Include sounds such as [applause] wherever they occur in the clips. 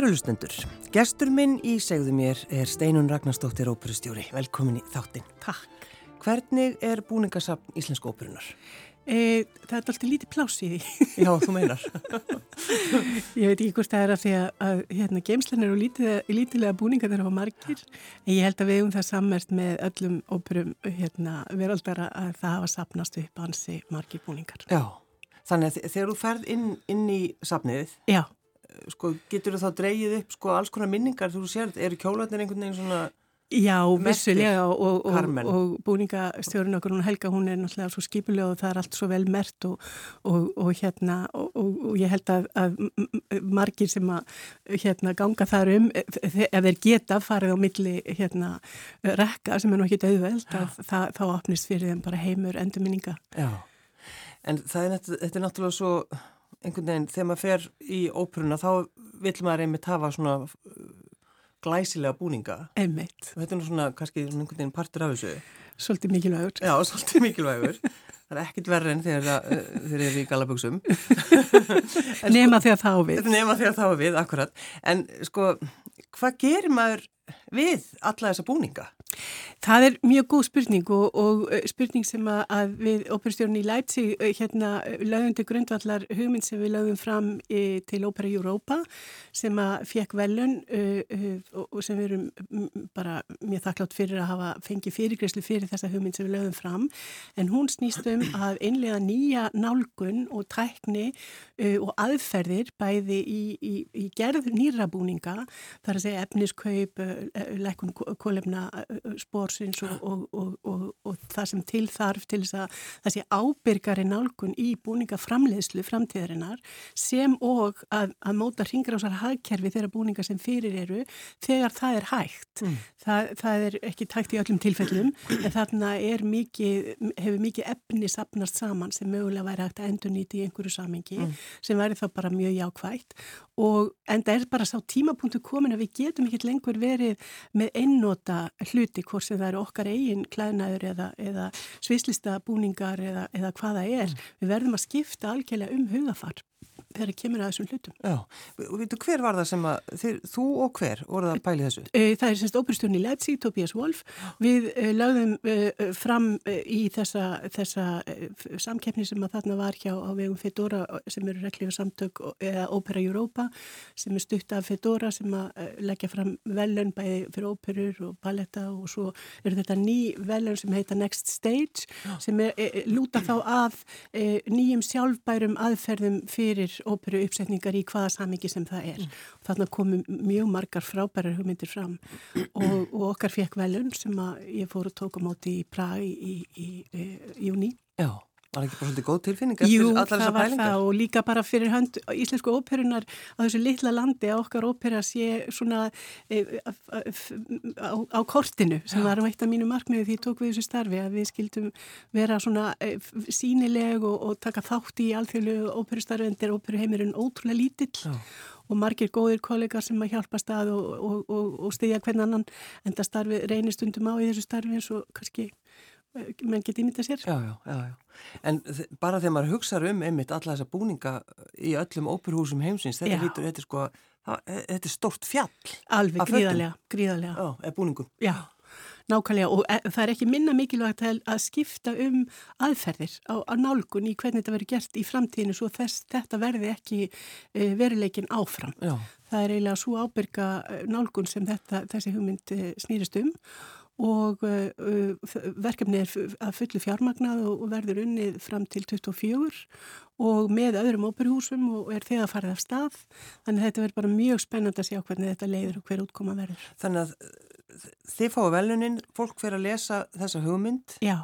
Kærulustendur, gestur minn í segðu mér er Steinun Ragnarstóttir óperustjóri. Velkomin í þáttinn. Takk. Hvernig er búningasafn Íslensku óperunar? E, það er alltaf lítið pláss í því. Já, þú meinar. [laughs] ég veit ekki hvort það er að því að, hérna, geimslan eru lítilega búningar þegar það var margir. En ég held að við um það sammert með öllum óperum hérna, veraldara að það hafa sapnast upp ansi margir búningar. Já, þannig að þegar þú ferð inn, inn í safnið, Já. Sko, getur þú þá dreyið upp sko, alls konar minningar þú sér, eru kjólarnir einhvern veginn svona... Já, vissulega og, og, og, búningastjórun okkur, hún Helga, hún er náttúrulega svo skipulega og það er allt svo vel mert og, og hérna og ég held að, að margir sem að hérna ganga þar um, ef ef þeir geta farið á milli hérna rekka sem er nú ekki auðveld, að þá opnist fyrir þeim bara heimur endurminninga. Já, en það er, þetta er náttúrulega svo einhvern veginn, þegar maður fer í óperuna þá vill maður einmitt hafa svona uh, glæsilega búninga Einmitt, og þetta er svona kannski svona einhvern veginn partur af þessu. svolítið mikilvægur. Já, svolítið mikilvægur. Það er ekkit verri en þegar það, uh, þeir eru í galaböksum. [laughs] Nema þegar þá við. Nefna þegar þá við, akkurat. En sko, hvað gerir maður við alla þessa búninga? Það er mjög góð spurning og, og eh, spurning sem að, við óperustjórn í Leipzig eh, hérna lögum til grundvallar hugmynd sem við lögum fram e, til Ópera Europa sem að fekk velun uh, uh, og, sem við erum bara mjög þakklátt fyrir að hafa fengið fyrirgreyslu fyrir þessa hugmynd sem við lögum fram en hún snýst um að einlega nýja nálgun og tækni uh, og aðferðir bæði í, í, í gerð nýra búninga þar að segja efniskaup, uh, lækun kólefna spórsins og, og, og, og, og það sem til þarf til þess að það sé ábyrgari nálgun í búningaframleiðslu framtíðarinnar sem og að, að móta ringrásar hagkerfi þeirra búninga sem fyrir eru þegar það er hægt. Mm. Það, það er ekki tækt í öllum tilfellum en þarna er mikið, hefur mikið efni sapnast saman sem mögulega væri hægt að endur nýti í einhverju samengi Mm. sem væri þá bara mjög jákvægt og en það er bara sá tímapunktu komin að við getum ekki lengur verið með einnota hluti hvort sem það eru okkar eigin klæðnaður eða, eða svislista búningar eða, eða hvaða er. Við verðum að skipta algjörlega um hugafar þegar kemur að þessum hlutum. Já, og veitu hver var það sem að, þeir, þú og hver voruð að pæli þessu? Eh, Það er semst óperstjórn í Leipzig, Tobias Wolf. Við uh, lögðum uh, fram í þessa, þessa samkeppni sem að þarna var hjá á vegum Fedora sem eru reglífa samtök eða Opera Europa sem er stutt af Fedora sem að leggja fram velun bæði fyrir óperur og balletta og svo eru þetta ný velun sem heita Next Stage sem er, lúta þá að nýjum sjálfbærum aðferðum fyrir óperu uppsetningar í hvaða samingi sem það er. Þarna komu mjög margar frábærar hugmyndir fram og, og okkar fekk velun sem ég fór og tók á móti í Prag í júni. Já, var ekki bara svolítið góð tilfinning eftir Jú, allar það þessar var pælingar? það og líka bara fyrir hönd íslensku óperunar á þessu litla landi að okkar ópera sé svona e, á, á, á kortinu sem var eitt af mínu markmiði því tók við þessu starfi að við skildum vera svona e, sínileg og, og taka þátt í alþjóðlegu óperustarfi en þeir óperuheimurinn ótrúlega lítill Já. og margir góðir kollegar sem að hjálpa stað og, og, og, og styðja hvern annan en það starfi reynir stundum á í þessu starfi eins og kannski menn geti ímynda sér. Já, já, já, já. En bara þegar maður hugsaður um einmitt alla þessa búninga í öllum óperhúsum heimsins, þetta lítur, þetta er sko, þetta er stórt fjall Alveg Af fötum? gríðarlega, gríðarlega. já, búningum. Já, nákvæmlega og e- það er ekki minna mikilvægt að, að skipta um aðferðir á, á nálgun í hvernig þetta verður gert í framtíðinu svo þess, þetta verði ekki e, veruleikin áfram. Já, Það er eiginlega svo ábyrga eh, nálgun sem þetta, þessi hugmynd e, snýrist um og uh, verkefni er að fullu fjármagnað og, og verður unnið fram til 24 og með öðrum óperuhúsum og er þegar farið af stað. Þannig að þetta verður bara mjög spennand að sjá hvernig þetta leiður og hver útkoma verður. þannig að uh, þið fáið velunin, fólk fyrir að lesa þessa hugmynd Já,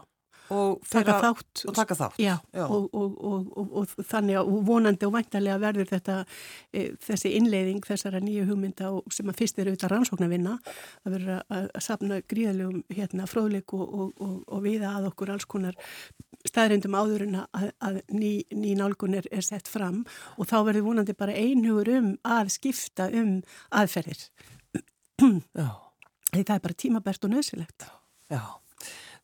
og, taka að- þátt og taka þátt. Já, Já. Og, og, og, og, og þannig að vonandi og væntalega verður þetta e, þessi innleiðing þessara nýju hugmynda og sem að fyrst er auðvitað rannsóknarvinna að verður að, að sapna gríðalegum hérna fróðleik og, og, og, og viða að okkur alls konar staðrindum áður en að, að ný, ný nálgun er, er sett fram og þá verður vonandi bara einhugur um að skipta um aðferðir. Því það er bara tímabært og nöðsilegt. já.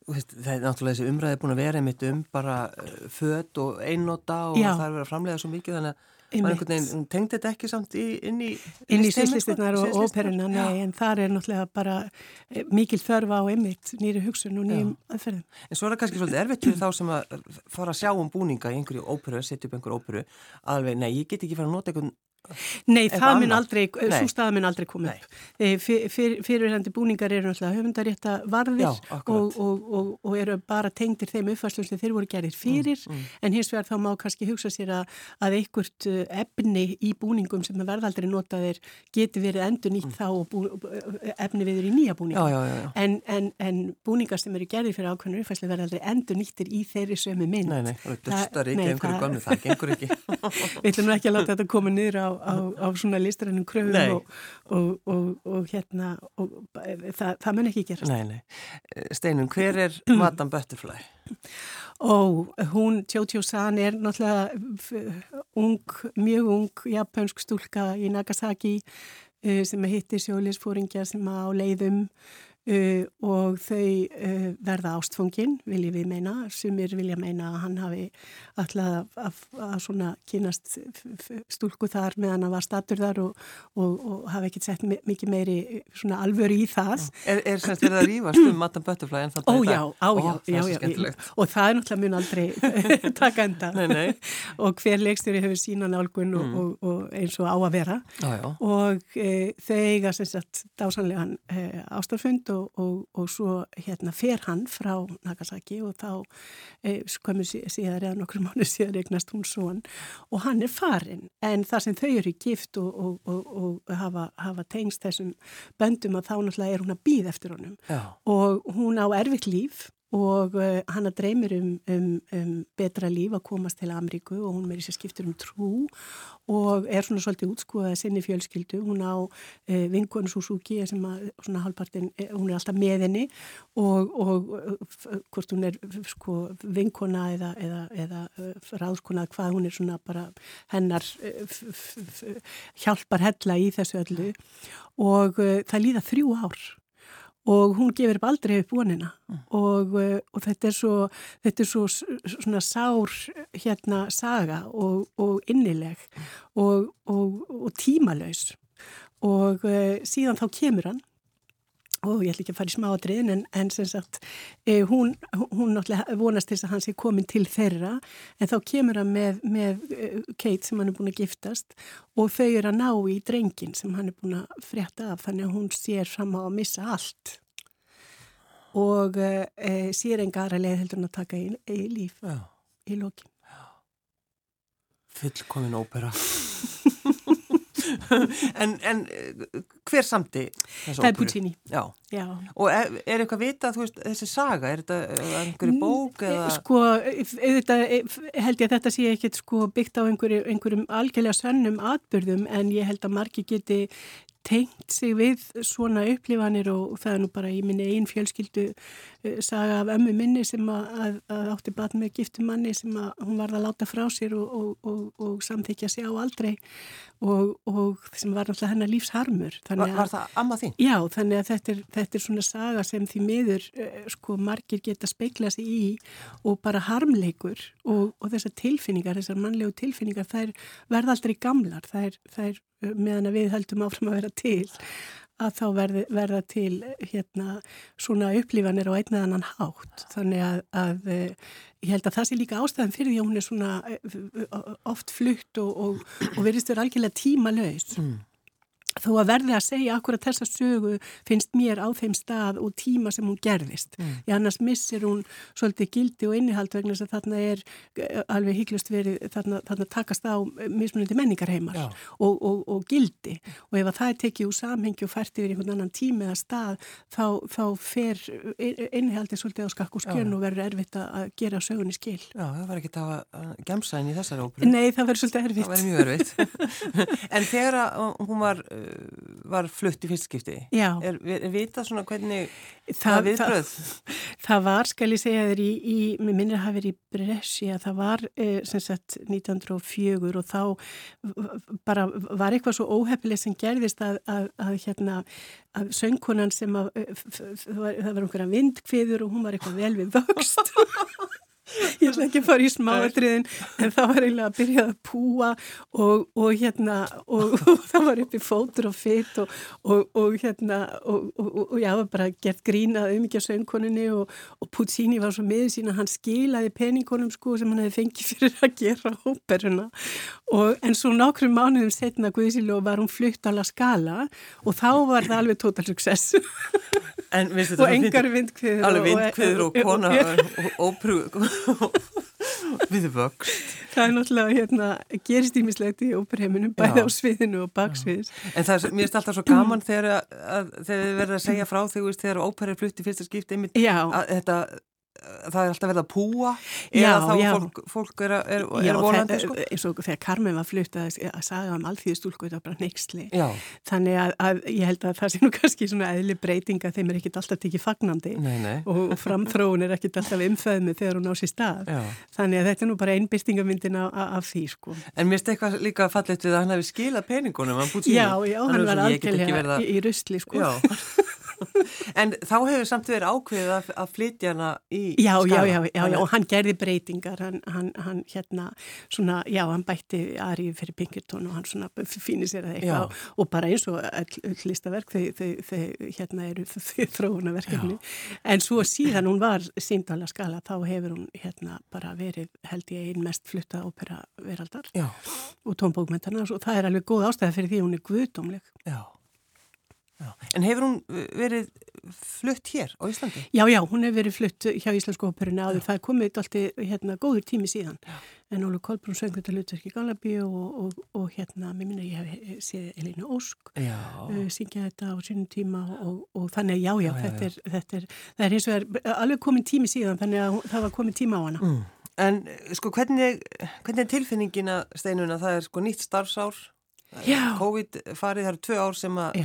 Það er náttúrulega þessi umræði búin að vera einmitt um bara uh, föt og einnota og það er verið að framlega svo mikið þannig að Hún tengdi þetta ekki samt í, inn í inn í sýslistinnar og óperuna nei, en þar er náttúrulega bara eh, mikil þörfa á einmitt nýri hugsun og nýjum aðferðum. En svo er það kannski svolítið erfitt fyrir þá sem að fara að sjá um búninga í einhverju óperu, setja upp einhverju óperu alveg, nei, ég get ekki fara að nota einhvern Nei, það mun aldrei, svo staða mun aldrei koma upp. Fyr, fyr, fyrirhandi búningar eru náttúrulega höfundarétta varðir Já, og, og, og, og eru bara tengdir þeim uppfæslum sem þeir voru gerir fyrir, mm, mm. en hins vegar þá má kannski hugsa sér að, að einhvert uh, efni í búningum sem verðaldri notaðir geti verið endur nýtt mm. þá og bú, efni viður í nýja búninga. Já, já, en, en, en búningar sem eru gerir fyrir ákveðinu uppfæslu verðaldri endur nýttir í þeirri sömu mynd. Nei, nei, það er ekki einhverju gannu, það gengur ekki. [laughs] Við ætlum ekki að láta þetta koma niður á á, á svona listrænum kröfum og, og, og, og hérna það, það mun ekki gerast nei, nei. Steinun, hver er [clears throat] Madame Butterfly? Ó, hún, Jojo San er náttúrulega ung, mjög ung japansk stúlka í Nagasaki uh, sem hittir sjólisfóringja sem á leiðum Uh, og þau uh, verða ástfóngin, viljum við meina. Sumir vilja meina að hann hafi alltaf að, að svona kynast stúlku þar meðan hann var statur þar og, og, og hafi ekkert sett mikið meiri svona alvöru í það. Er, er semst verið að rífast um Madame Butterfly en já, á, Ó, já, já, já og það er náttúrulega mun aldrei [laughs] taka enda. Nei, nei. og hver leikstjóri hefur sína nálgun mm. og, og eins og á að vera. Já, og e, þau eiga sem sagt dásanlegan e, ástarfund og, og, og svo hérna fer hann frá Nagasaki og þá eh, komur síðar eða nokkur [laughs] mánu síðar eignast hún svon og hann er farin en það sem þau eru gift og, og hafa, hafa tengst þessum böndum að þá náttúrulega er hún að býð eftir honum Já. og hún á erfitt líf og eh, hann dreymir um, um, um betra líf að komast til Ameríku og hún meiri sér skiptur um trú og er svona svolítið útskúðað sinni fjölskyldu, hún á uh, vinkonu Suzuki sem að svona halvpartin, eh, hún er alltaf með henni og, og hvort hún er sko vinkona eða, eða, eða ráðskona hvað hún er svona bara hennar hjálpar hella í þessu öllu. Og uh, það líða þrjú ár og hún gefur upp aldrei upp vonina. Mm. og, eh, og þetta er svo þetta er svo svona sár hérna saga og, og innileg og, og tímalauðs og uh, síðan þá kemur hann og ég ætla ekki að fara í smáadriðin en, en sem sagt eh, hún, hún náttúrulega vonast þess að hann sé komin til þeirra. En þá kemur hann með, með eh, Kate sem hann er búin að giftast og þau eru að ná í drengin sem hann er búin að frétta af þannig að hún sér fram á að missa allt. Og eh, sér enga aðra leið heldur hann að taka í, í líf Já. í lokin. Fullkomin ópera [laughs] [laughs] en, en hver samti? Það er Puccini. Já. Já. Og er, er eitthvað vitað, veist, þessi saga, er þetta einhverju bók eða? Sko, auðvitað held ég að þetta sé ekkert sko byggt á einhverju, einhverjum algjörlega sönnum atbyrðum en ég held að margi geti tengt sig við svona upplifanir og það er nú bara í minni einn fjölskyldu saga af ömmu minni sem að, að, að átti bat með giftumanni sem að hún varða að láta frá sér og, og, og, og samþykja sig á aldrei og sem var náttúrulega hennar lífsharmur. Var, var það amma þín? Já, þannig að þetta er, þetta er svona saga sem því miður uh, sko margir geta speikla sig í og bara harmleikur og þessar tilfinningar, þessar mannlegu tilfinningar, þær verða aldrei gamlar, þær, þær meðan að við heldum áfram að vera til að þá verði, verða til hérna svona upplifanir á einn eða annan hátt. Þannig að, að ég held að það sé líka ástæðan fyrir því að hún er svona eh, oft flutt og, og, og verðist verið algjörlega tímalauðs mm þó að verði að segja akkurat þessa sögu finnst mér á þeim stað og tíma sem hún gerðist. Mm. Í annars missir hún svolítið gildi og innihald vegna þess að þarna er eh, alveg hygglust verið, þarna, þarna takast á mismunandi menningarheimar og, og, og gildi og ef að það er tekið úr samhengi og fært yfir einhvern annan tími eða stað þá, þá fer innihaldi svolítið á skakk og skjörn og verður erfitt að gera sögunni skil. Já, það var ekki að gemsa inn í þessar óperu. Nei, það verður svolítið erfitt. [laughs] Var var flutt í fyrstskipti. Já. Er, er vitað svona hvernig það viðbröð? Það, það var, skal ég segja þér, í, í minnir að hafa verið í Bresci að það var eh, sem sagt 1904 og þá bara var eitthvað svo óhefnileg sem gerðist að, að, að hérna að söngkonan sem að það var einhverja vindkviður og hún var eitthvað vel við vöxt [laughs] ég ætla ekki að fara í smáatriðin en það var eiginlega að byrja að púa og, og hérna og, [laughs] og það var uppi fótur og fyrt og, og hérna og ég hafa bara gert grínað um ekki að söngkoninni og Puccini var svo miður sína hann skilaði peningunum sko sem hann hefði fengið fyrir að gera óperuna. En svo nokkrum mánuðum setna Guðsílu var hún flutt alveg skala og þá var það alveg total success. Og engar vindkviður alveg vindkviður og kona og óprú við vöxt. Það er náttúrulega hérna, gerist ímislegt í óperheiminum bæði á sviðinu og baksviðis en það er, mér er alltaf svo gaman þegar, að, þegar þið verður að segja frá þegar óperið flutti fyrsta skipti þetta það er alltaf verið að púa eða já, þá já. Fólk, fólk er, er, er já, volandi sko? eins og þegar Carmen var flutt að, að saga um alþýðistúlku þetta var bara neyksli þannig að, að ég held að það sé nú kannski svona eðli breytinga þeim er ekkit alltaf tekið fagnandi nei, nei. og, framþróun er ekkit alltaf umfæðmi þegar hún á sér stað. Þannig að þetta er nú bara einbyrtingamyndin af því sko. En mér finnst eitthvað líka fallet við að hann hefði skilað peningunum Já, já, hann, var í, í rusli sko [laughs] [laughs] en þá hefur samt verið ákveðið að, að flytja hana í já, skala. Já, já, já, já, og hann gerði breytingar, hann, hann, hann hérna, svona, já, hann bætti Arið fyrir Pinkerton og hann svona fínir sér að eitthvað og, og bara eins og listaverk, þau hérna eru þróunaverkefni, en svo síðan hún var síndala skala, þá hefur hún hérna bara verið, held ég, einn mest flutta ópera veraldar já. og tónbókmentarna og það er alveg góð ástæði fyrir því hún er guðdómleg. Já. Já. En hefur hún verið flutt hér á Íslandi? Já, já, hún hefur verið flutt hjá Íslandsku óperuna áður. Það er komið alltaf hérna, góður tími síðan. Já. En Ólu Kolbrún söng þetta hlutverk í Galabí og, og, og hérna, mér minna ég hef séð Elina Ósk uh, syngja þetta á sínum tíma og, og þannig já, já, þetta er, þetta er, það er eins og er alveg komið tími síðan þannig að það var komið tíma á hana. Mm. En sko hvernig, hvernig er tilfinningina steinuna? Það er sko nýtt starfsár, COVID farið, það eru tvö ár sem að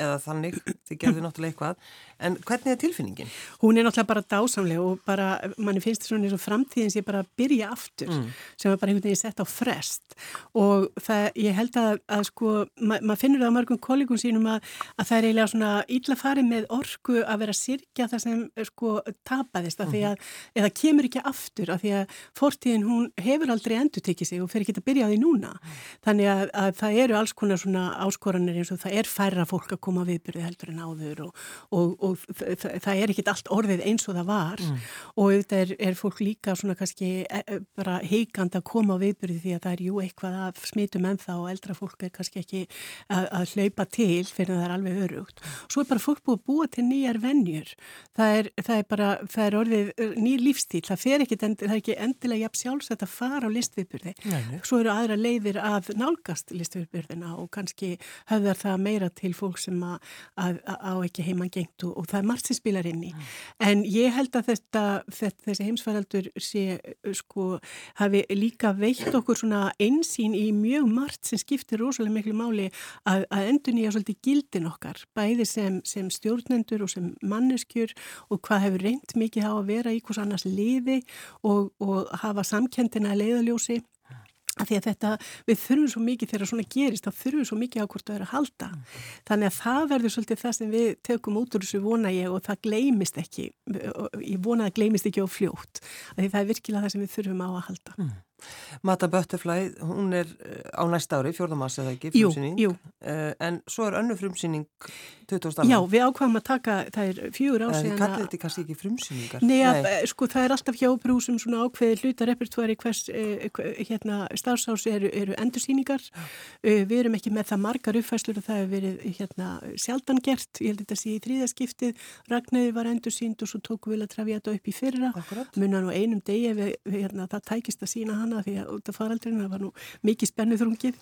eða þannig, þið gerðu náttúrulega eitthvað en hvernig er tilfinningin? Hún er náttúrulega bara dásamlega og bara manni finnst þetta svona eins og framtíðin sem bara byrja aftur mm. sem er bara einhvern veginn sett á frest og það, ég held að, að sko, ma maður finnur það á mörgum kollegum sínum að, að það er eiginlega svona ítla farið með orgu að vera að sirkja það sem sko tapaðist af því að, eða kemur ekki aftur af því að fortíðin hún hefur aldrei endur tekið sig og fer ekki að byrja á því núna mm. þannig að það eru alls konar svona áskoranir eins og það er færra fólk að koma viðbyrði heldur en áður og, og, og það, það er ekkit allt orðið eins og það var mm. og þetta er, er fólk líka svona kannski e, e, bara heikand að koma á viðbyrði því að það er jú eitthvað að smitum en þá og eldra fólk er kannski ekki að, að hlaupa til fyrir að það er alveg örugt. Svo er bara fólk búið að búa til nýjar vennjur. Það er, það er bara, það er orðið nýr lífstíl. Það fer ekki, það er ekki endilega jafn sjálfsett að fara á listviðbyrði. Svo eru aðra leiðir að nálgast listviðbyrðina og kannski höfðar það meira til fólk sem að, að, að á ekki heimann gengt og, og það er margt sem spilar inn í. En ég held að þetta, þetta þessi heimsfæraldur sé sko hafi líka veikt okkur svona einsýn í mjög margt sem skiptir rosalega miklu máli að, að endur nýja svolítið gildin okkar bæði sem, sem stjórnendur og sem manneskjur og hvað hefur reynd mikið á að vera í hvers annars liði og, og hafa samkendina leiðaljósi því að þetta, við þurfum svo mikið þegar svona gerist, þá þurfum við svo mikið á hvort það er að halda. Mm. Þannig að það verður svolítið það sem við tökum út úr þessu vona ég og það gleimist ekki, ég vona að það gleimist ekki á fljótt, því það er virkilega það sem við þurfum á að halda. Mm. Mata Butterfly, hún er eh, á næsta ári, fjórðamars eða ekki, frumsýning, jú, jú. Uh, en svo er önnu frumsýning 20. Já, við ákvæmum að taka, það er fjögur ásíðan að... Það kallir þetta kannski ekki frumsýningar? Nei, að, Nei. sko það er alltaf hjá brúsum svona ákveði hlutarepertúari hvers, eh, hérna, starfsás eru, eru endursýningar, við erum ekki með það margar uppfæslur og það hefur verið hérna sjaldan gert, ég held þetta að sé í þrýðaskiptið, Ragnæði var endursýnd og svo tóku við að trafja þetta upp í fyrra, munan og einum degi við, hérna, það tækist að sína hana því að út af faraldurinn það var nú mikið spennu þrungið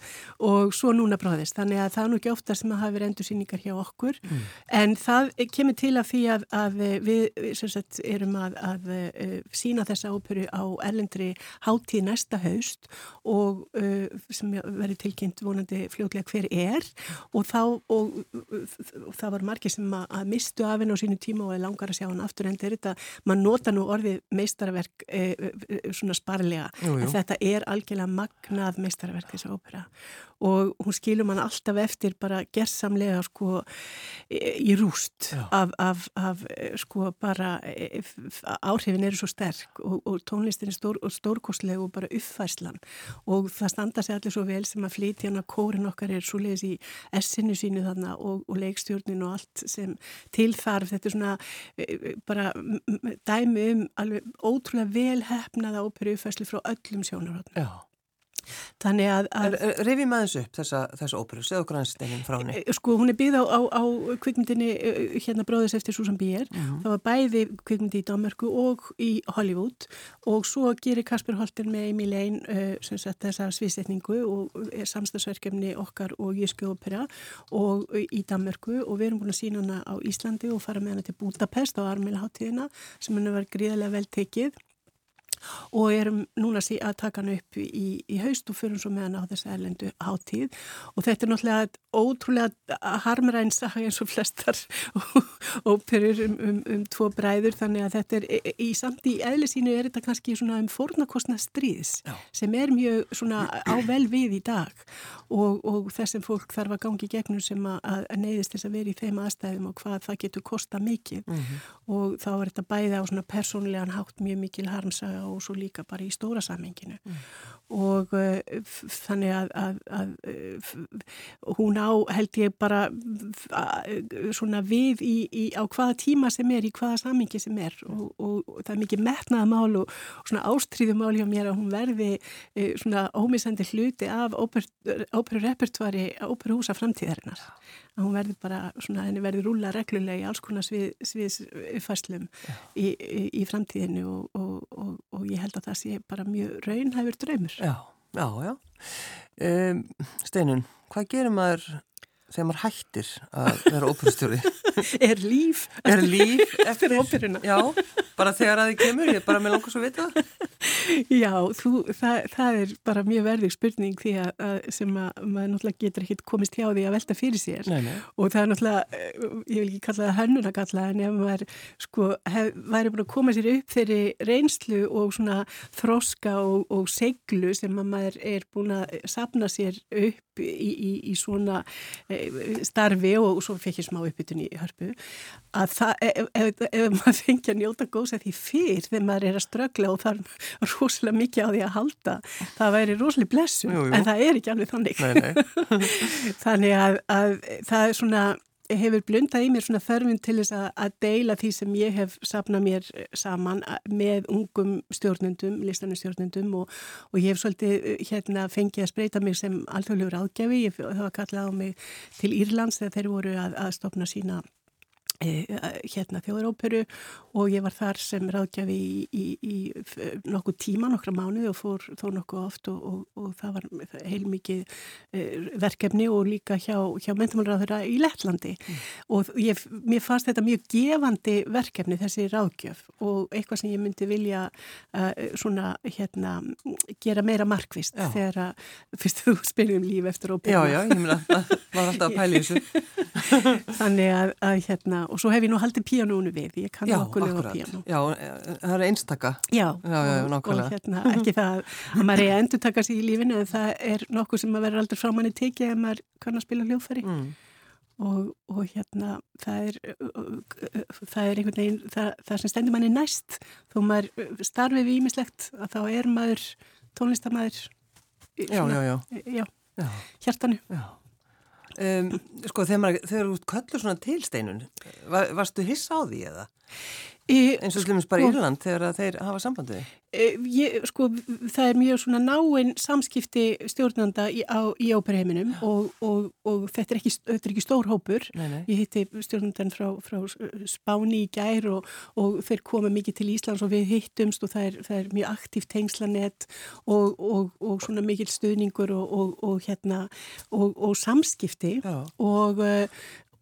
og svo núna bráðist, þannig að það er nú ekki ofta sem að hafa verið endursýningar hjá okkur mm. en það kemur til að því að, að við sagt, erum að, að uh, sína þessa óperu á erlendri hátíð næsta haust og uh, sem verður tilkynnt vonandi fljóðlega hver er og þá og, og það var margir sem að, að mistu af henn á sínu tíma og er langar að sjá hann aftur en þetta, maður nota nú orðið meistarverk uh, svona sparlega, jú, jú. Þetta er algjörlega magnað meistarverk þessu ópera. Og hún skilur mann alltaf eftir bara gerðsamlega sko í rúst af, af, af sko bara áhrifin eru svo sterk og, og tónlistin er stór, stórkostleg og bara uppfæslan og það standa sig allir svo vel sem að flytja hana kórin okkar er svo leiðis í essinu sínu þarna og, og leikstjórnin og allt sem tilþarf þetta er svona bara dæmi um alveg ótrúlega velhefnaða óperu uppfæslu frá öllum sjónarhóttinu. Já. Þannig að... að Rifið maður þessu upp þessa, þessa óperu, segðu okkur hans steinin frá henni. Eh, sko hún er byggð á, á, á kvikmyndinni eh, hérna bróðis eftir Susan Bier. -hmm. Það var bæði kvikmyndi í Danmarku og í Hollywood og svo gerir Kasper Holten með Amy Lane uh, þessa sviðsetningu og er samstagsverkefni okkar og Jyski ópera og í Danmarku og við erum búin að sína hana á Íslandi og fara með hana til Budapest á Armilháttíðina sem henni var gríðarlega vel tekið og erum núna að taka hann upp í, í haust og fyrir svo með hann á þessu erlendu háttíð og þetta er náttúrulega ótrúlega harmræns eins og flestar [laughs] óperur um, um, um tvo bræður þannig að þetta er í, í samt í eðlisínu er þetta kannski svona um fornakostna stríðs Já. sem er mjög svona á vel við í dag og, og þessum fólk þarf að gangi gegnum sem að, að neyðist þess að vera í þeim aðstæðum og hvað það getur kosta mikið mm -hmm. og þá er þetta bæði á svona persónlegan hátt mjög mikil harmsaga og svo líka bara í stóra samenginu mm. og uh, þannig að, að, að uh, hún á held ég bara uh, svona við í, í, á hvaða tíma sem er, í hvaða samengi sem er. Og, og, og það er mikið metnaða mál og, og svona ástríðumál hjá mér að hún verði svona ómisandi hluti af óperurepertvari óperuhúsa framtíðarinnar að hún verður bara svona, henni verður rúla reglulega í alls konar svið, sviðsfæslum í, í, í framtíðinu og, og, og, og ég held að það sé bara mjög raunhæfur draumur. Já, já, já. Um, Steinun, hvað gerir maður þegar maður hættir að vera óperustjóri? [laughs] er líf er líf [laughs] eftir óperuna já, bara þegar að þið kemur, ég er bara með langar svo vita já, þú, það, það er bara mjög verðig spurning því að, að sem að maður náttúrulega getur ekki komist hjá því að velta fyrir sér nei, nei. og það er náttúrulega, eh, ég vil ekki kalla það hönnun að kalla en ef maður sko hef, væri búin að koma sér upp þeirri reynslu og svona þroska og, og seglu sem að maður er búin að sapna sér upp í, í, í svona eh, starfi og, og svo fekk ég smá uppbytun í hörpu að það, ef, ef, ef maður fengi að njóta góðs að því fyrr þegar maður er að strögla og er [laughs] rosalega mikið á því að halda það væri rosalega blessu jú, jú. en það er ekki alveg þannig nei, nei. [laughs] þannig að, að það er svona hefur blundað í mér svona þörfinn til þess að, að deila því sem ég hef sapnað mér saman með ungum stjórnundum, listanustjórnundum og, og ég hef svolítið hérna fengið að spreita mig sem alþjóðlegur ágjafi, ég hafa kallað á mig til Írlands þegar þeir voru að, að stopna sína Eh, hérna þjóðaróperu og ég var þar sem ráðgjafi í, í, í nokkuð tíma, nokkra mánuði og fór þó nokkuð oft og, og, og það var heilmikið eh, verkefni og líka hjá, hjá mentamálraðura í Lettlandi mm. og ég, mér fannst þetta mjög gefandi verkefni þessi ráðgjöf og eitthvað sem ég myndi vilja uh, svona hérna gera meira markvist já. þegar að fyrst þú spyrjum líf eftir óperu Já, já, ég myndi að það var alltaf að pæli þessu [laughs] Þannig að, að hérna og svo hef ég nú haldið píanónu við, ég kann okkur lögða píanó. Já, það er einstaka. Já, já, já og, og hérna, ekki það að maður er að endur taka sér í lífinu en það er nokkuð sem maður verður aldrei frá manni tekið ef maður kann að spila hljóðfæri mm. og, og hérna það er, það er einhvern veginn, það, það sem stendur manni næst þó maður starfið við ímislegt að þá er maður tónlistamæður Já, já, já. Já, hjartanu. Já. Um, sko þegar þú kallur svona tilsteinun var, varstu hissa á því eða? Eins og slumins bara í sko- Írland þegar þeir hafa sambandið? E, ég, sko, það er mjög svona náinn samskipti stjórnanda í, í óperheiminum og, og, og þetta, er ekki, þetta er ekki stór hópur. Nei, nei. Ég hitti stjórnandan frá, frá Spáni í gær og, og þeir koma mikið til Íslands og við hittumst og það er, það er mjög aktíft tengslanett og svona mikil stuðningur og hérna og samskipti Já. og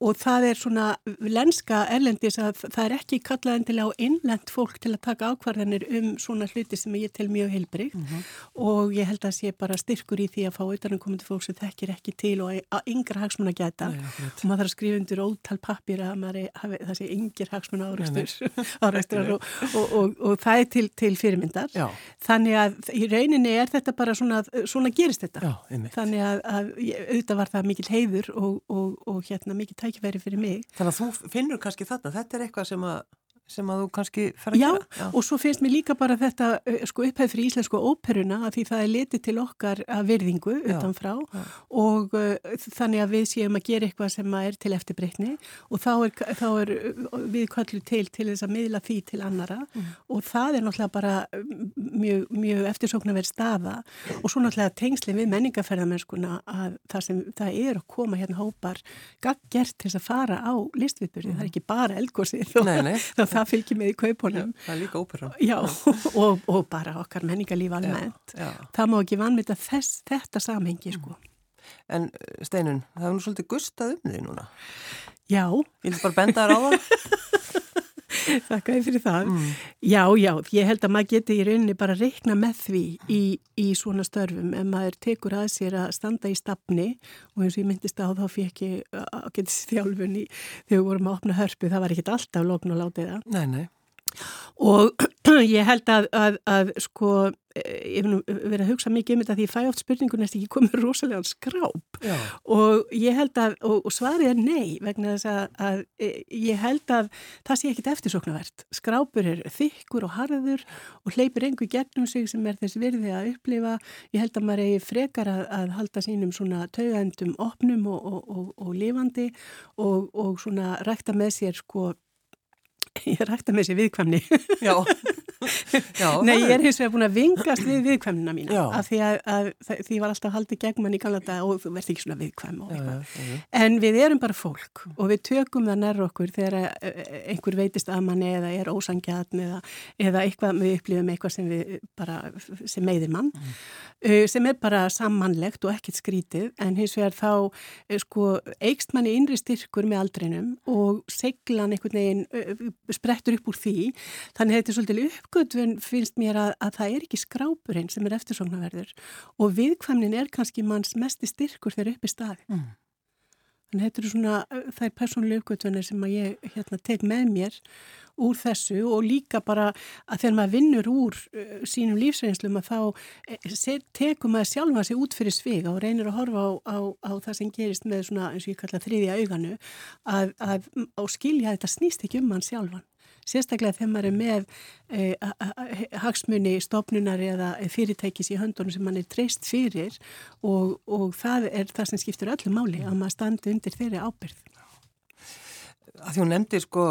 og það er svona lenska erlendis að það er ekki kallað endilega á innlend fólk til að taka ákvarðanir um svona hluti sem ég tel mjög heilbreykt mm -hmm. og ég held að sé bara styrkur í því að fá auðvitaðan komandi fólk sem þekkir ekki til og að yngra hagsmun að geta Nei, og maður þarf að skrifa undir ótal pappir að maður hafi þessi yngir hagsmun áraustur og, og, og, og það er til, til fyrirmyndar. Já. þannig að í rauninni er þetta bara svona, svona gerist þetta. Já, þannig að, að auðvitað var það mikil heiður og hérna mikil tækifæri fyrir mig. Þannig að þú finnur kannski þetta, þetta er eitthvað sem að sem að þú kannski fer að Já, gera. Já, og svo finnst mér líka bara þetta sko upphæð fyrir íslensku óperuna að því það er litið til okkar að virðingu utanfrá já. og uh, þannig að við séum að gera eitthvað sem er til eftirbreytni og þá er, þá er við kallu til til þess að miðla því til annara mm. og það er náttúrulega bara mjög, mjög eftirsóknarverð staða og svo náttúrulega tengsli við menningarferðarmennskuna að það sem það er að koma hérna hópar gert til þess að fara á listviðbyrði, mm. það [laughs] það fylgir með í kaupunum. Já, það er líka óperan. Já, [laughs] og, og bara okkar menningarlíf almennt. Já. Það má ekki vanmita þess, þetta samhengi, sko. En Steinun, það er nú svolítið gustað um því núna. Já. Ég vil bara benda þér á það. [laughs] Þakka þið fyrir það. Mm. Já, já, ég held að maður geti í rauninni bara reikna með því í, í svona störfum en maður tekur að sér að standa í stafni og eins og ég myndist á þá fekk ég að geta þjálfun í þegar við vorum að opna hörpu, það var ekki alltaf lókn og látið það. Nei, nei og [clears throat] ég held að, að, að sko, ég hef nú verið að hugsa mikið um þetta því ég fæ oft spurningun eftir ekki komið rosalega skráp. Já. og ég held að, og, og svarið er nei vegna þess að, að e, ég held að það sé ekkit eftirsoknavert skrápur er þykkur og harður og hleypur einhver gegnum sig sem er þess virði að upplifa, ég held að maður eigi frekar að halda sínum svona taugaendum opnum og, og, og lifandi og svona rækta með sér sko Ég rækta með þessi viðkvæmni. Já. [laughs] Nei, ég er hins vegar búin að vingast við viðkvæmnina mína. Já. Af því að, að því var alltaf haldið gegn mann í kannada og þú verði ekki svona viðkvæm og eitthvað. En við erum bara fólk og við tökum það nær okkur þegar e, e, einhver veitist að manni eða er ósangjatn eða, eða eitthvað við upplifum eitthvað sem við bara, sem meðir mann. Mm. Sem er bara sammannlegt og ekkert skrítið en hins vegar þá sko eigst manni innri styrkur með aldrinum og seglan einhvern veginn sprettur upp úr því þannig að þetta er svolítið uppgötvun finnst mér að, að það er ekki skrápurinn sem er eftirsóknarverður og viðkvæmnin er kannski manns mest styrkur þegar upp í staði mm. þannig að þetta eru svona það er persónuleg uppgötvunir sem að ég hérna, tek með mér úr þessu og líka bara að þegar maður vinnur úr uh, sínum lífsreynslum að þá uh, tekum maður sjálfa sig út fyrir svig og reynir að horfa á, á, á það sem gerist með svona eins og ég kalla þriðja auganu að, að, að skilja að þetta snýst ekki um mann sjálfan. Sérstaklega þegar maður er með eh, hagsmunni, stopnunar eða fyrirtækis í höndunum sem mann er treyst fyrir og, og það er það sem skiptur öllu máli að maður standi undir þeirri ábyrð. Að því hún nefndi sko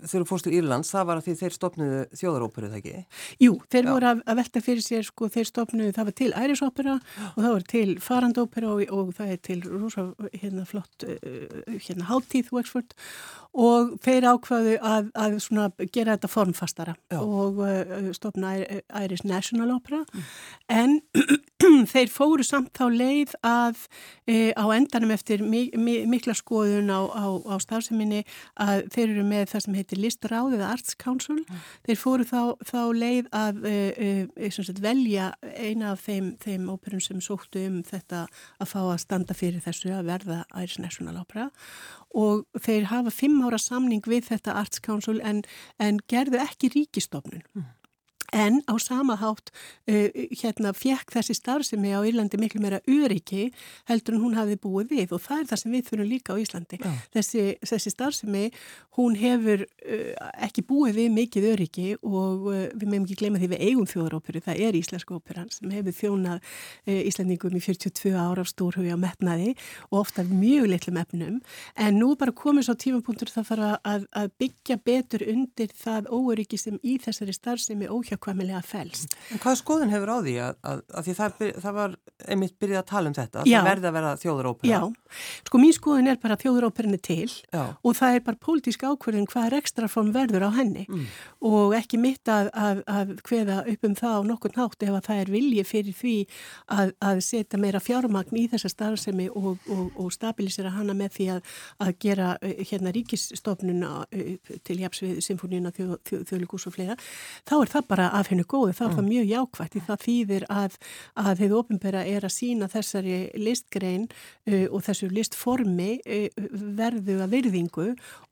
þegar þú fórst til Írlands, það var að því þeir stopnuðu þjóðaróperu, það ekki? Jú, þeir Já. voru að, að velta fyrir sér, sko, þeir stopnuðu, það var til ærisópera og það var til farandópera og, og það er til rosa, hérna, flott, uh, hérna, háttíð Wexford og þeir ákvaðu að, að svona, gera þetta formfastara Já. og uh, stopna Irish National Opera mm. en [clears throat] þeir fóru samt þá leið að e, á endanum eftir mi, mi, mikla skoðun á, á, á starfseminni að þeir eru með það sem heitir Listráð eða Arts Council mm. þeir fóru þá, þá leið að e, sagt, velja eina af þeim, þeim óperum sem sóttu um þetta að fá að standa fyrir þessu að verða Irish National Opera og þeir hafa fimm ára samning við þetta Arts Council en, en gerðu ekki ríkistofnun mm. En á sama hátt uh, hérna fjekk þessi starfsemi á Írlandi miklu meira öryggi heldur en hún hafi búið við og það er það sem við fyrir líka á Íslandi. Ja. Þessi, þessi starfsemi hún hefur uh, ekki búið við mikið öryggi og uh, við meðum ekki gleyma því við eigum þjóðaróperu, það er Íslensk óperan sem hefur þjónað Íslandingum í 42 ára af stórhugi á metnaði og ofta mjög litlum efnum en nú bara komið svo tímapunktur það fara að, að byggja betur undir það óöryggi sem í þessari starfsemi óhjá óhjákvæmilega fælst. En hvað skoðun hefur á því að, að, að því það, það var einmitt byrjað að tala um þetta, Já. það verði að vera þjóðurópera? Já, sko mín skoðun er bara að þjóðuróperin er til Já. og það er bara pólitísk ákverðin hvað er ekstraform verður á henni mm. og ekki mitt að, að hveða upp um það á nokkur nátt ef að það er vilji fyrir því að setja meira fjármagn í þessa starfsemi og, og, og stabilisera hana með því að gera hérna ríkisstofnuna til jafsvið symfóníuna þjó, þjó, þjóðlíkus og fleira, þá er það bara af hennu góðu, er mm. það mjög jákvægt því það þýðir að, að þeir ofinbera er að sína þessari listgrein uh, og þessu listformi uh, verðu að virðingu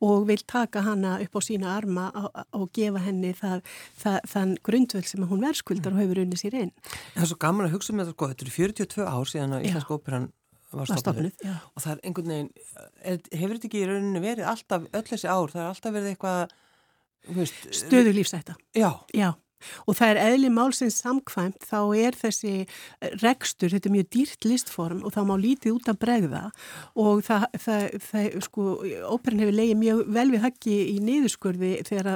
og vil taka hana upp á sína arma og gefa henni það, það, þann grundvöld sem hún verðskuldar og hefur unnið sér einn. Það er svo gaman að hugsa með um það sko, þetta eru 42 ár síðan að Íslandsk óperan var stofnuð og það er einhvern veginn, er, hefur þetta ekki í rauninu verið alltaf öll þessi ár, það er alltaf verið eitthvað Stöðu lífsætta. Já. Já. Og það er eðli málsins samkvæmt, þá er þessi rekstur, þetta er mjög dýrt listform og þá má lítið út að bregða og það, það, það sko, óperan hefur leiðið mjög vel við haggi í niðurskurði þegar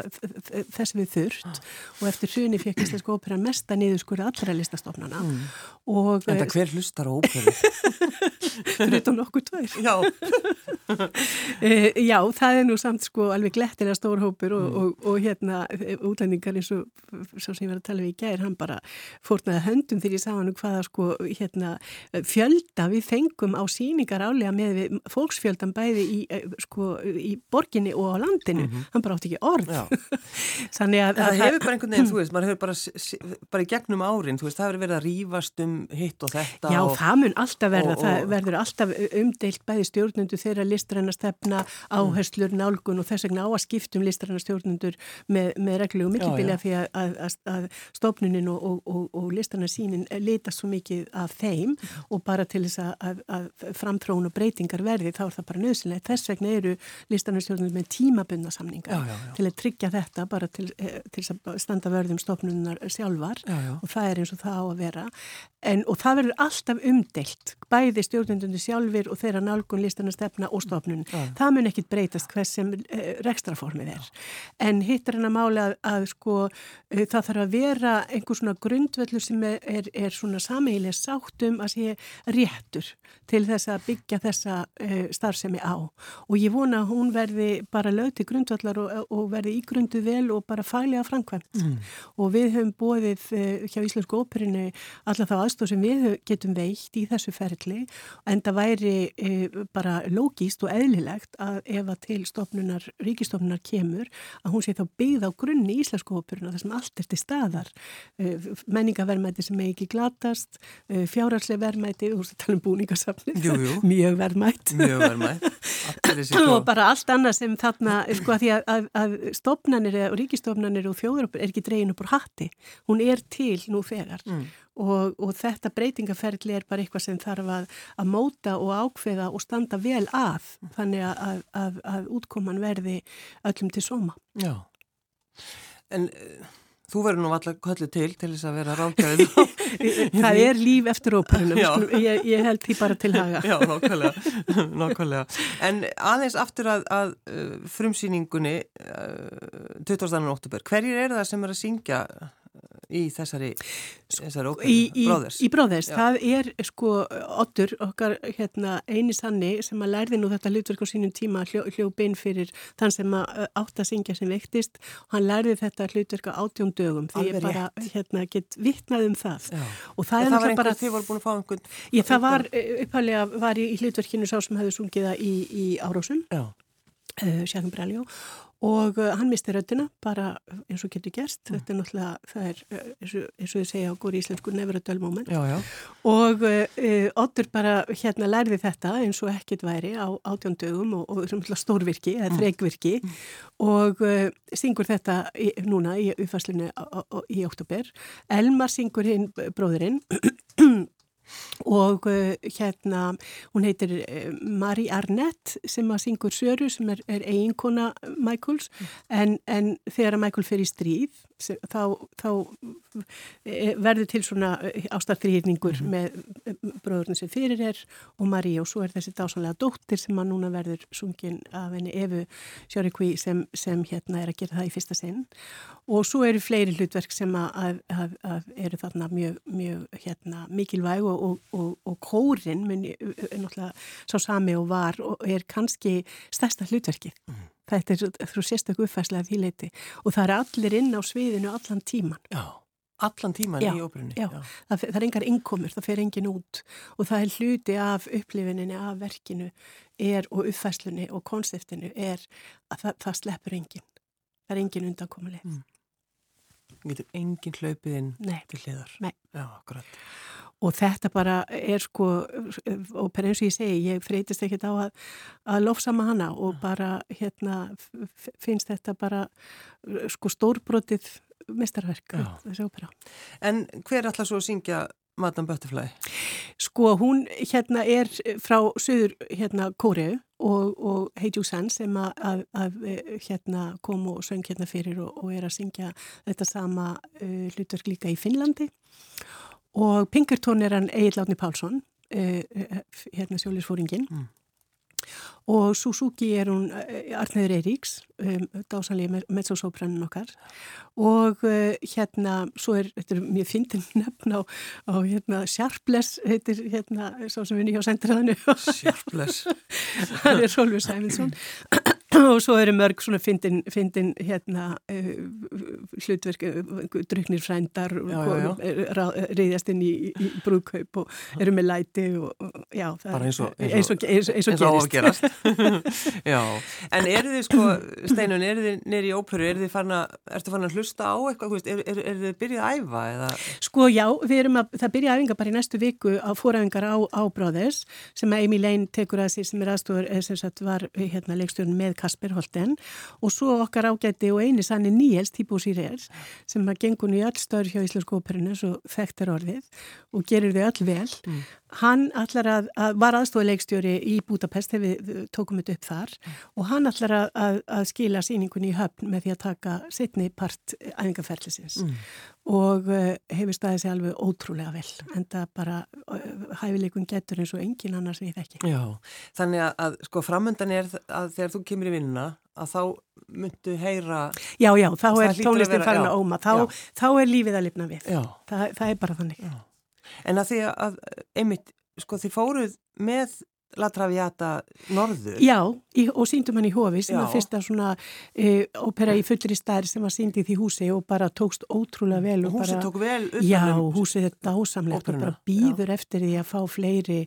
þess við þurft og eftir hrjuni fekk Íslenska óperan mesta niðurskurði allra listastofnana. Mm. Og, en það hver hlustar á óperu? [laughs] Fruðan okkur tvær. Já. [laughs] e, já, það er nú samt sko alveg glettilega stór hópur og, mm. og, og hérna útlendingar eins og svo sem ég var að tala við í gæðir, hann bara fórnaði höndum þegar ég sá hann hvaða sko hérna fjölda við fengum á síningar álega með fólksfjöldan bæði í, eh, sko, í borginni og á landinu, mm -hmm. hann bara átti ekki orð. [laughs] Þannig að... Það hefur bara einhvern veginn, þú veist, maður hefur bara, bara í gegnum árin, þú veist, það hefur verið að rýfast um hitt og þetta. Já, og, það mun alltaf verða, og, og, það verður alltaf umdeilt bæði stjórnundu þeirra listræna áherslur, nálgun og þess vegna á að skiptum listræna stjórnundur með, með reglu og mikilbílega því að, að, að stofnunin og, og, og, og listarnarsýnin litast svo mikið af þeim og bara til þess að, að framtrónu breytingar verði þá er það bara nöðsynlega. Þess vegna eru listarnarstjórnum með tímabunna samninga já, já, já. til að tryggja þetta bara til, eh, til að standa vörðum stofnunar sjálfar og það er eins og það á að vera. En, og það verður alltaf umdelt, bæði stjórnundunni sjálfur og þeirra nálgun listarnarstefna og stofnun. Það mun ekkit breytast hvers sem eh, rekstraformið er. En hittar hann að mála að, að sko Eh, það þarf að vera einhver svona grundvöldur sem er, er, svona sameigileg sáttum að sé réttur til þess að byggja þessa uh, starfsemi á og ég vona að hún verði bara lögti grundvöldlar og, og verði ígrundu vel og bara fælega framkvæmt mm. og við höfum bóðið uh, hjá Íslensku óperinu alla þá aðstóð sem við getum veikt í þessu ferli en það væri uh, bara logíst og eðlilegt að ef að til stofnunar, ríkistofnunar kemur að hún sé þá byggð á grunni Íslensku óperinu þessum allt er til staðar. Eh, menningaverðmæti sem ekki glatast eh, fjárhagslega verðmæti þú veist að tala um búningasafni [laughs] mjög verðmætt. [laughs] Og bara allt annað sem þarna sko að því að, að, að stofnanir og ríkistofnanir og þjóður er ekki dregin upp úr hatti. Hún er til nú þegar. Mm. og, og þetta breytingaferðli er bara eitthvað sem þarf að, að móta og ákveða og standa vel að þannig að útkoman verði öllum til soma Já. En þú verður nú alltaf kallið til til þess að vera [laughs] ráðgæðið. Það er líf eftir óperunum, ég, ég held því bara til haga. Já, nákvæmlega, [laughs] nákvæmlega. En aðeins aftur að, að uh, frumsýningunni uh, 20. oktober, hverjir er það sem er að syngja í þessari, þessari óperu, í, í? Í Bróðers, það er sko Otur, okkar hérna, eini sanni sem að lærði nú þetta hlutverk á sínum tíma hljó, hljópinn fyrir þann sem að átt að syngja sem vektist og hann lærði þetta hlutverk á átjón dögum því ég bara hérna, get vittnað um það. Já. og það, það var einhvern bara... þið voru búin að fá einhvern ég, það var upphæflega var í hlutverkinu sá sem hefði sungiða í, í Árósum uh, Sjáðum Bræljó og uh, hann misti röttina bara eins og getur gerst mm. þetta er náttúrulega, það er uh, eins og, eins og þið segja á góri íslensku never a dull moment já, já. og uh, Otur bara hérna lærði þetta eins og ekkit væri á átjón dögum og, og stórvirki eða þregvirki mm. og uh, syngur þetta í, núna í uppfæslinu í oktober Elmar syngur hinn bróðurinn [clears throat] og uh, hérna hún heitir uh, Marie Arnett sem að syngur Söru sem er, er eiginkona Michaels. En, en þegar Michael fer í stríð þá, þá e, verður til svona ástartriðningur mm -hmm. með bróðurinn sem fyrir er og Marie. Og svo er þessi dásanlega dóttir sem að núna verður sungin af henni Efu Sjórekví sem, sem hérna er að gera það í fyrsta sinn. Og svo eru fleiri hlutverk sem að, að, að, að eru þarna mjög, mjög hérna, mikilvæg og, og, og, og kórin er náttúrulega sá sami og var og er kannski stærsta hlutverkið mm. Þetta er frá sérstaklega uppfærslega því leiti og það er allir inn á sviðinu allan tíman. Já, allan tíman já, í óperunni. Já, já. Það, það er engar innkomur, það fer engin út og það er hluti af upplifininni, af verkinu er og uppfærslunni og konseptinu er að það, það sleppur engin. Það er engin undankomuleg. Mm. Það getur engin hlaupið inn til hliðar. Nei. Já, akkurat. Og þetta bara er sko, og per eins og ég segi, ég freytist ekkert á að, að lofsama hana og bara hérna finnst þetta bara sko stórbrotið mistarverk þessi ópera. En hver ætla svo að syngja Madame Butterfly? Sko hún hérna er frá söður hérna Kóreu og, og Heiju San sem að, að, að hérna kom og söng hérna fyrir og, og er að syngja þetta sama uh, hlutverk líka í Finnlandi og Pinkerton er hann Egil Átni Pálsson uh, hérna sjólisfóringin mm. og Suzuki er hún uh, Arnæður Eiríks um, dásanlega mezzosópranin okkar. Og hérna svo er, þetta er mjög fyndin [laughs] nefn á, á hérna Sharpless heitir hérna, svo sem við nýja á sendraðinu Sharpless. [laughs] Það er Solveig Sæminsson [clears throat] og svo eru mörg svona fyndin, fyndin hérna uh, hlutverk, uh, druknir frændar reyðjast inn í, í brúðkaup og eru með læti og já, það eins og, eins og, eins og, eins og gerist [laughs] Já, en eru þið sko Steinun, eru þið nýri í óperu eru þið farin að, ertu farin að hlusta á eitthvað eru er, er þið byrjað að æfa? Eða? Sko já, við erum að, það byrja æfinga bara í næstu viku á fóræfingar á, á Bróðers sem að Amy Lane tekur að sér sem er aðstofur, sem sagt var hérna leikstjórn með Kasper Holten og svo okkar ágæti og eini sann Níels Tíbús í reyr sem að gengur í öll stör hjá Íslandsku óperinu svo þekkt er orðið og gerir þau öll vel. Mm. Hann allar að, að var aðstofleikstjóri í Budapest þegar við tókum þetta upp þar mm. og hann allar að, að, að skila síningunni í höfn með því að taka setni part æfingarferðlisins mm. og uh, hefur staðið sér alveg ótrúlega vel en það bara uh, hæfileikun getur eins og engin annars við ekki Já, þannig að sko framöndan er að þegar þú kemur í vinnuna að þá myndu heyra Já, já, þá er tónlistin farin að óma þá, þá er lífið að lifna við það, það er bara þannig já. En að því að, einmitt, sko þið fóruð með La Traviata norður. Já, í, og síndum hann í hofi sem var fyrsta svona e, ópera í fullri stær sem var síndið í húsi og bara tókst ótrúlega vel. Og húsið bara, tók vel upp? Já, húsið er dásamlegt og bara býður já. eftir því að fá fleiri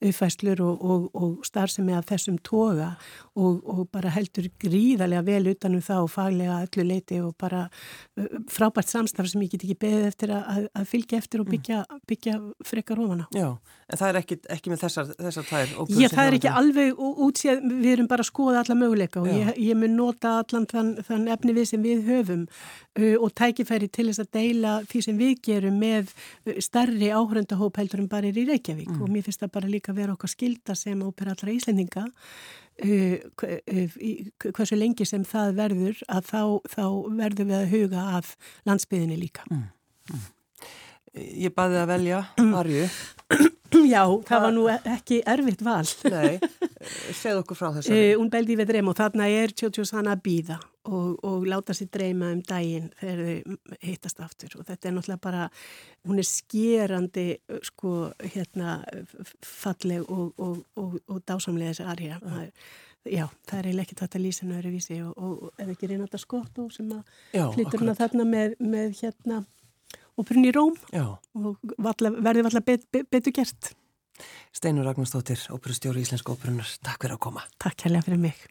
uppfæslur og, og, og starfsemi af þessum toga og, og bara heldur gríðarlega vel utanum það og faglega öllu leiti og bara frábært samstarf sem ég get ekki beðið eftir að, að fylgja eftir og mm. byggja, byggja frekar ofana. Já, en það er ekki, ekki með þessar, þessar tær Já, það er ekki alveg útsíð, við erum bara að skoða alla möguleika og ég, ég mun nota allan þann, þann efni við sem við höfum uh, og tækifæri til þess að deila því sem við gerum með uh, starri áhröndahóp heldur en bara er í Reykjavík mm. og mér finnst það bara líka að vera okkar skilda sem ópera allra íslendinga uh, hversu lengi sem það verður að þá, þá verður við að huga af landsbyðinni líka. Mm. Mm. Ég baði að velja [clears throat] Arju Já, það var nú ekki erfitt val. Nei, [laughs] segð okkur frá þessu. Uh, un bel di vedremo, þarna er Tjótjós hann að býða og, og láta sér dreyma um daginn þegar þau hittast aftur og þetta er náttúrulega bara, hún er skerandi sko hérna falleg og, og, og dásamlega þessi arja. Ja. Já, það er eiginlega ekkert þetta lísinu öruvísi og ef ekki reyna þetta skott og sem að flyttur hún að þarna með, með hérna óperun í Róm Já. og valla, verði valla bet, bet, betur gert. Steinur Ragnarstóttir, óperustjóri Íslensku óperunar, takk fyrir að koma. Takk hérlega fyrir mig.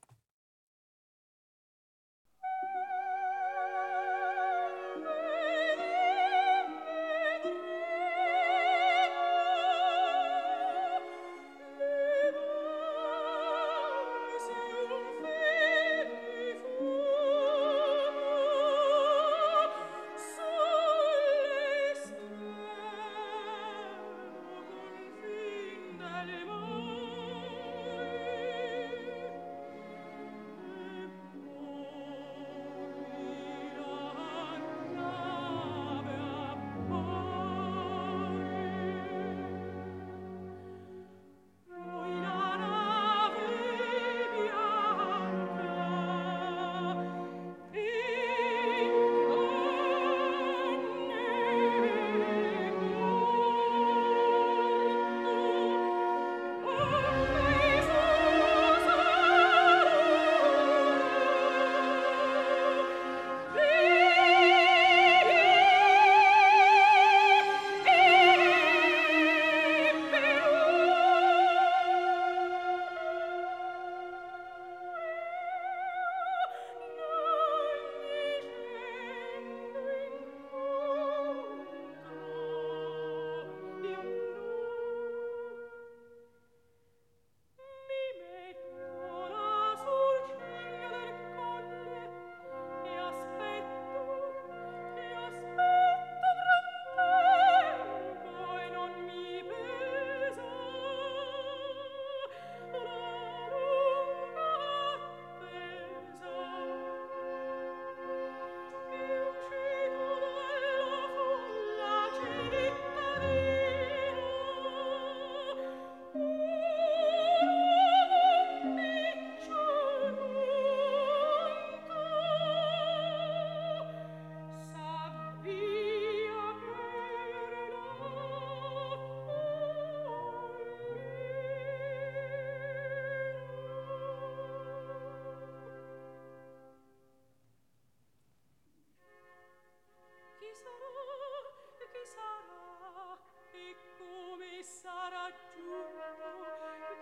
e come sarà giunto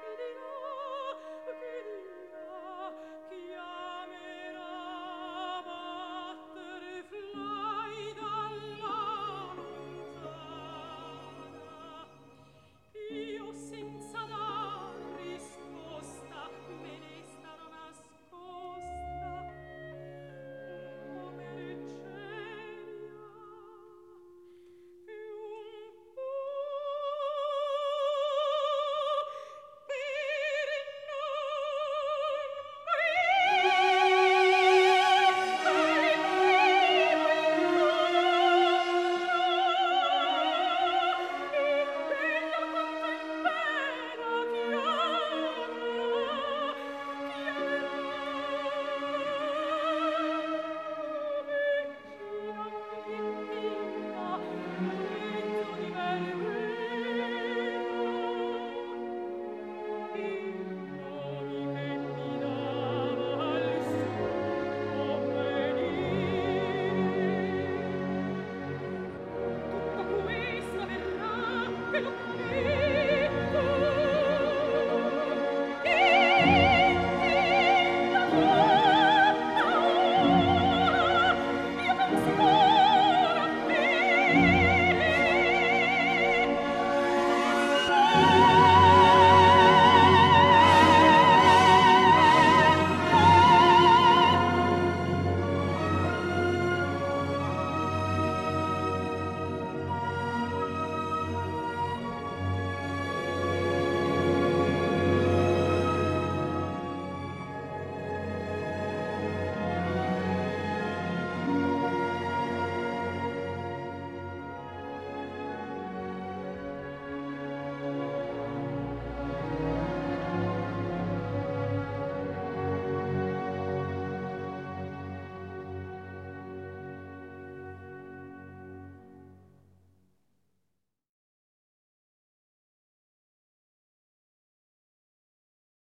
che di noi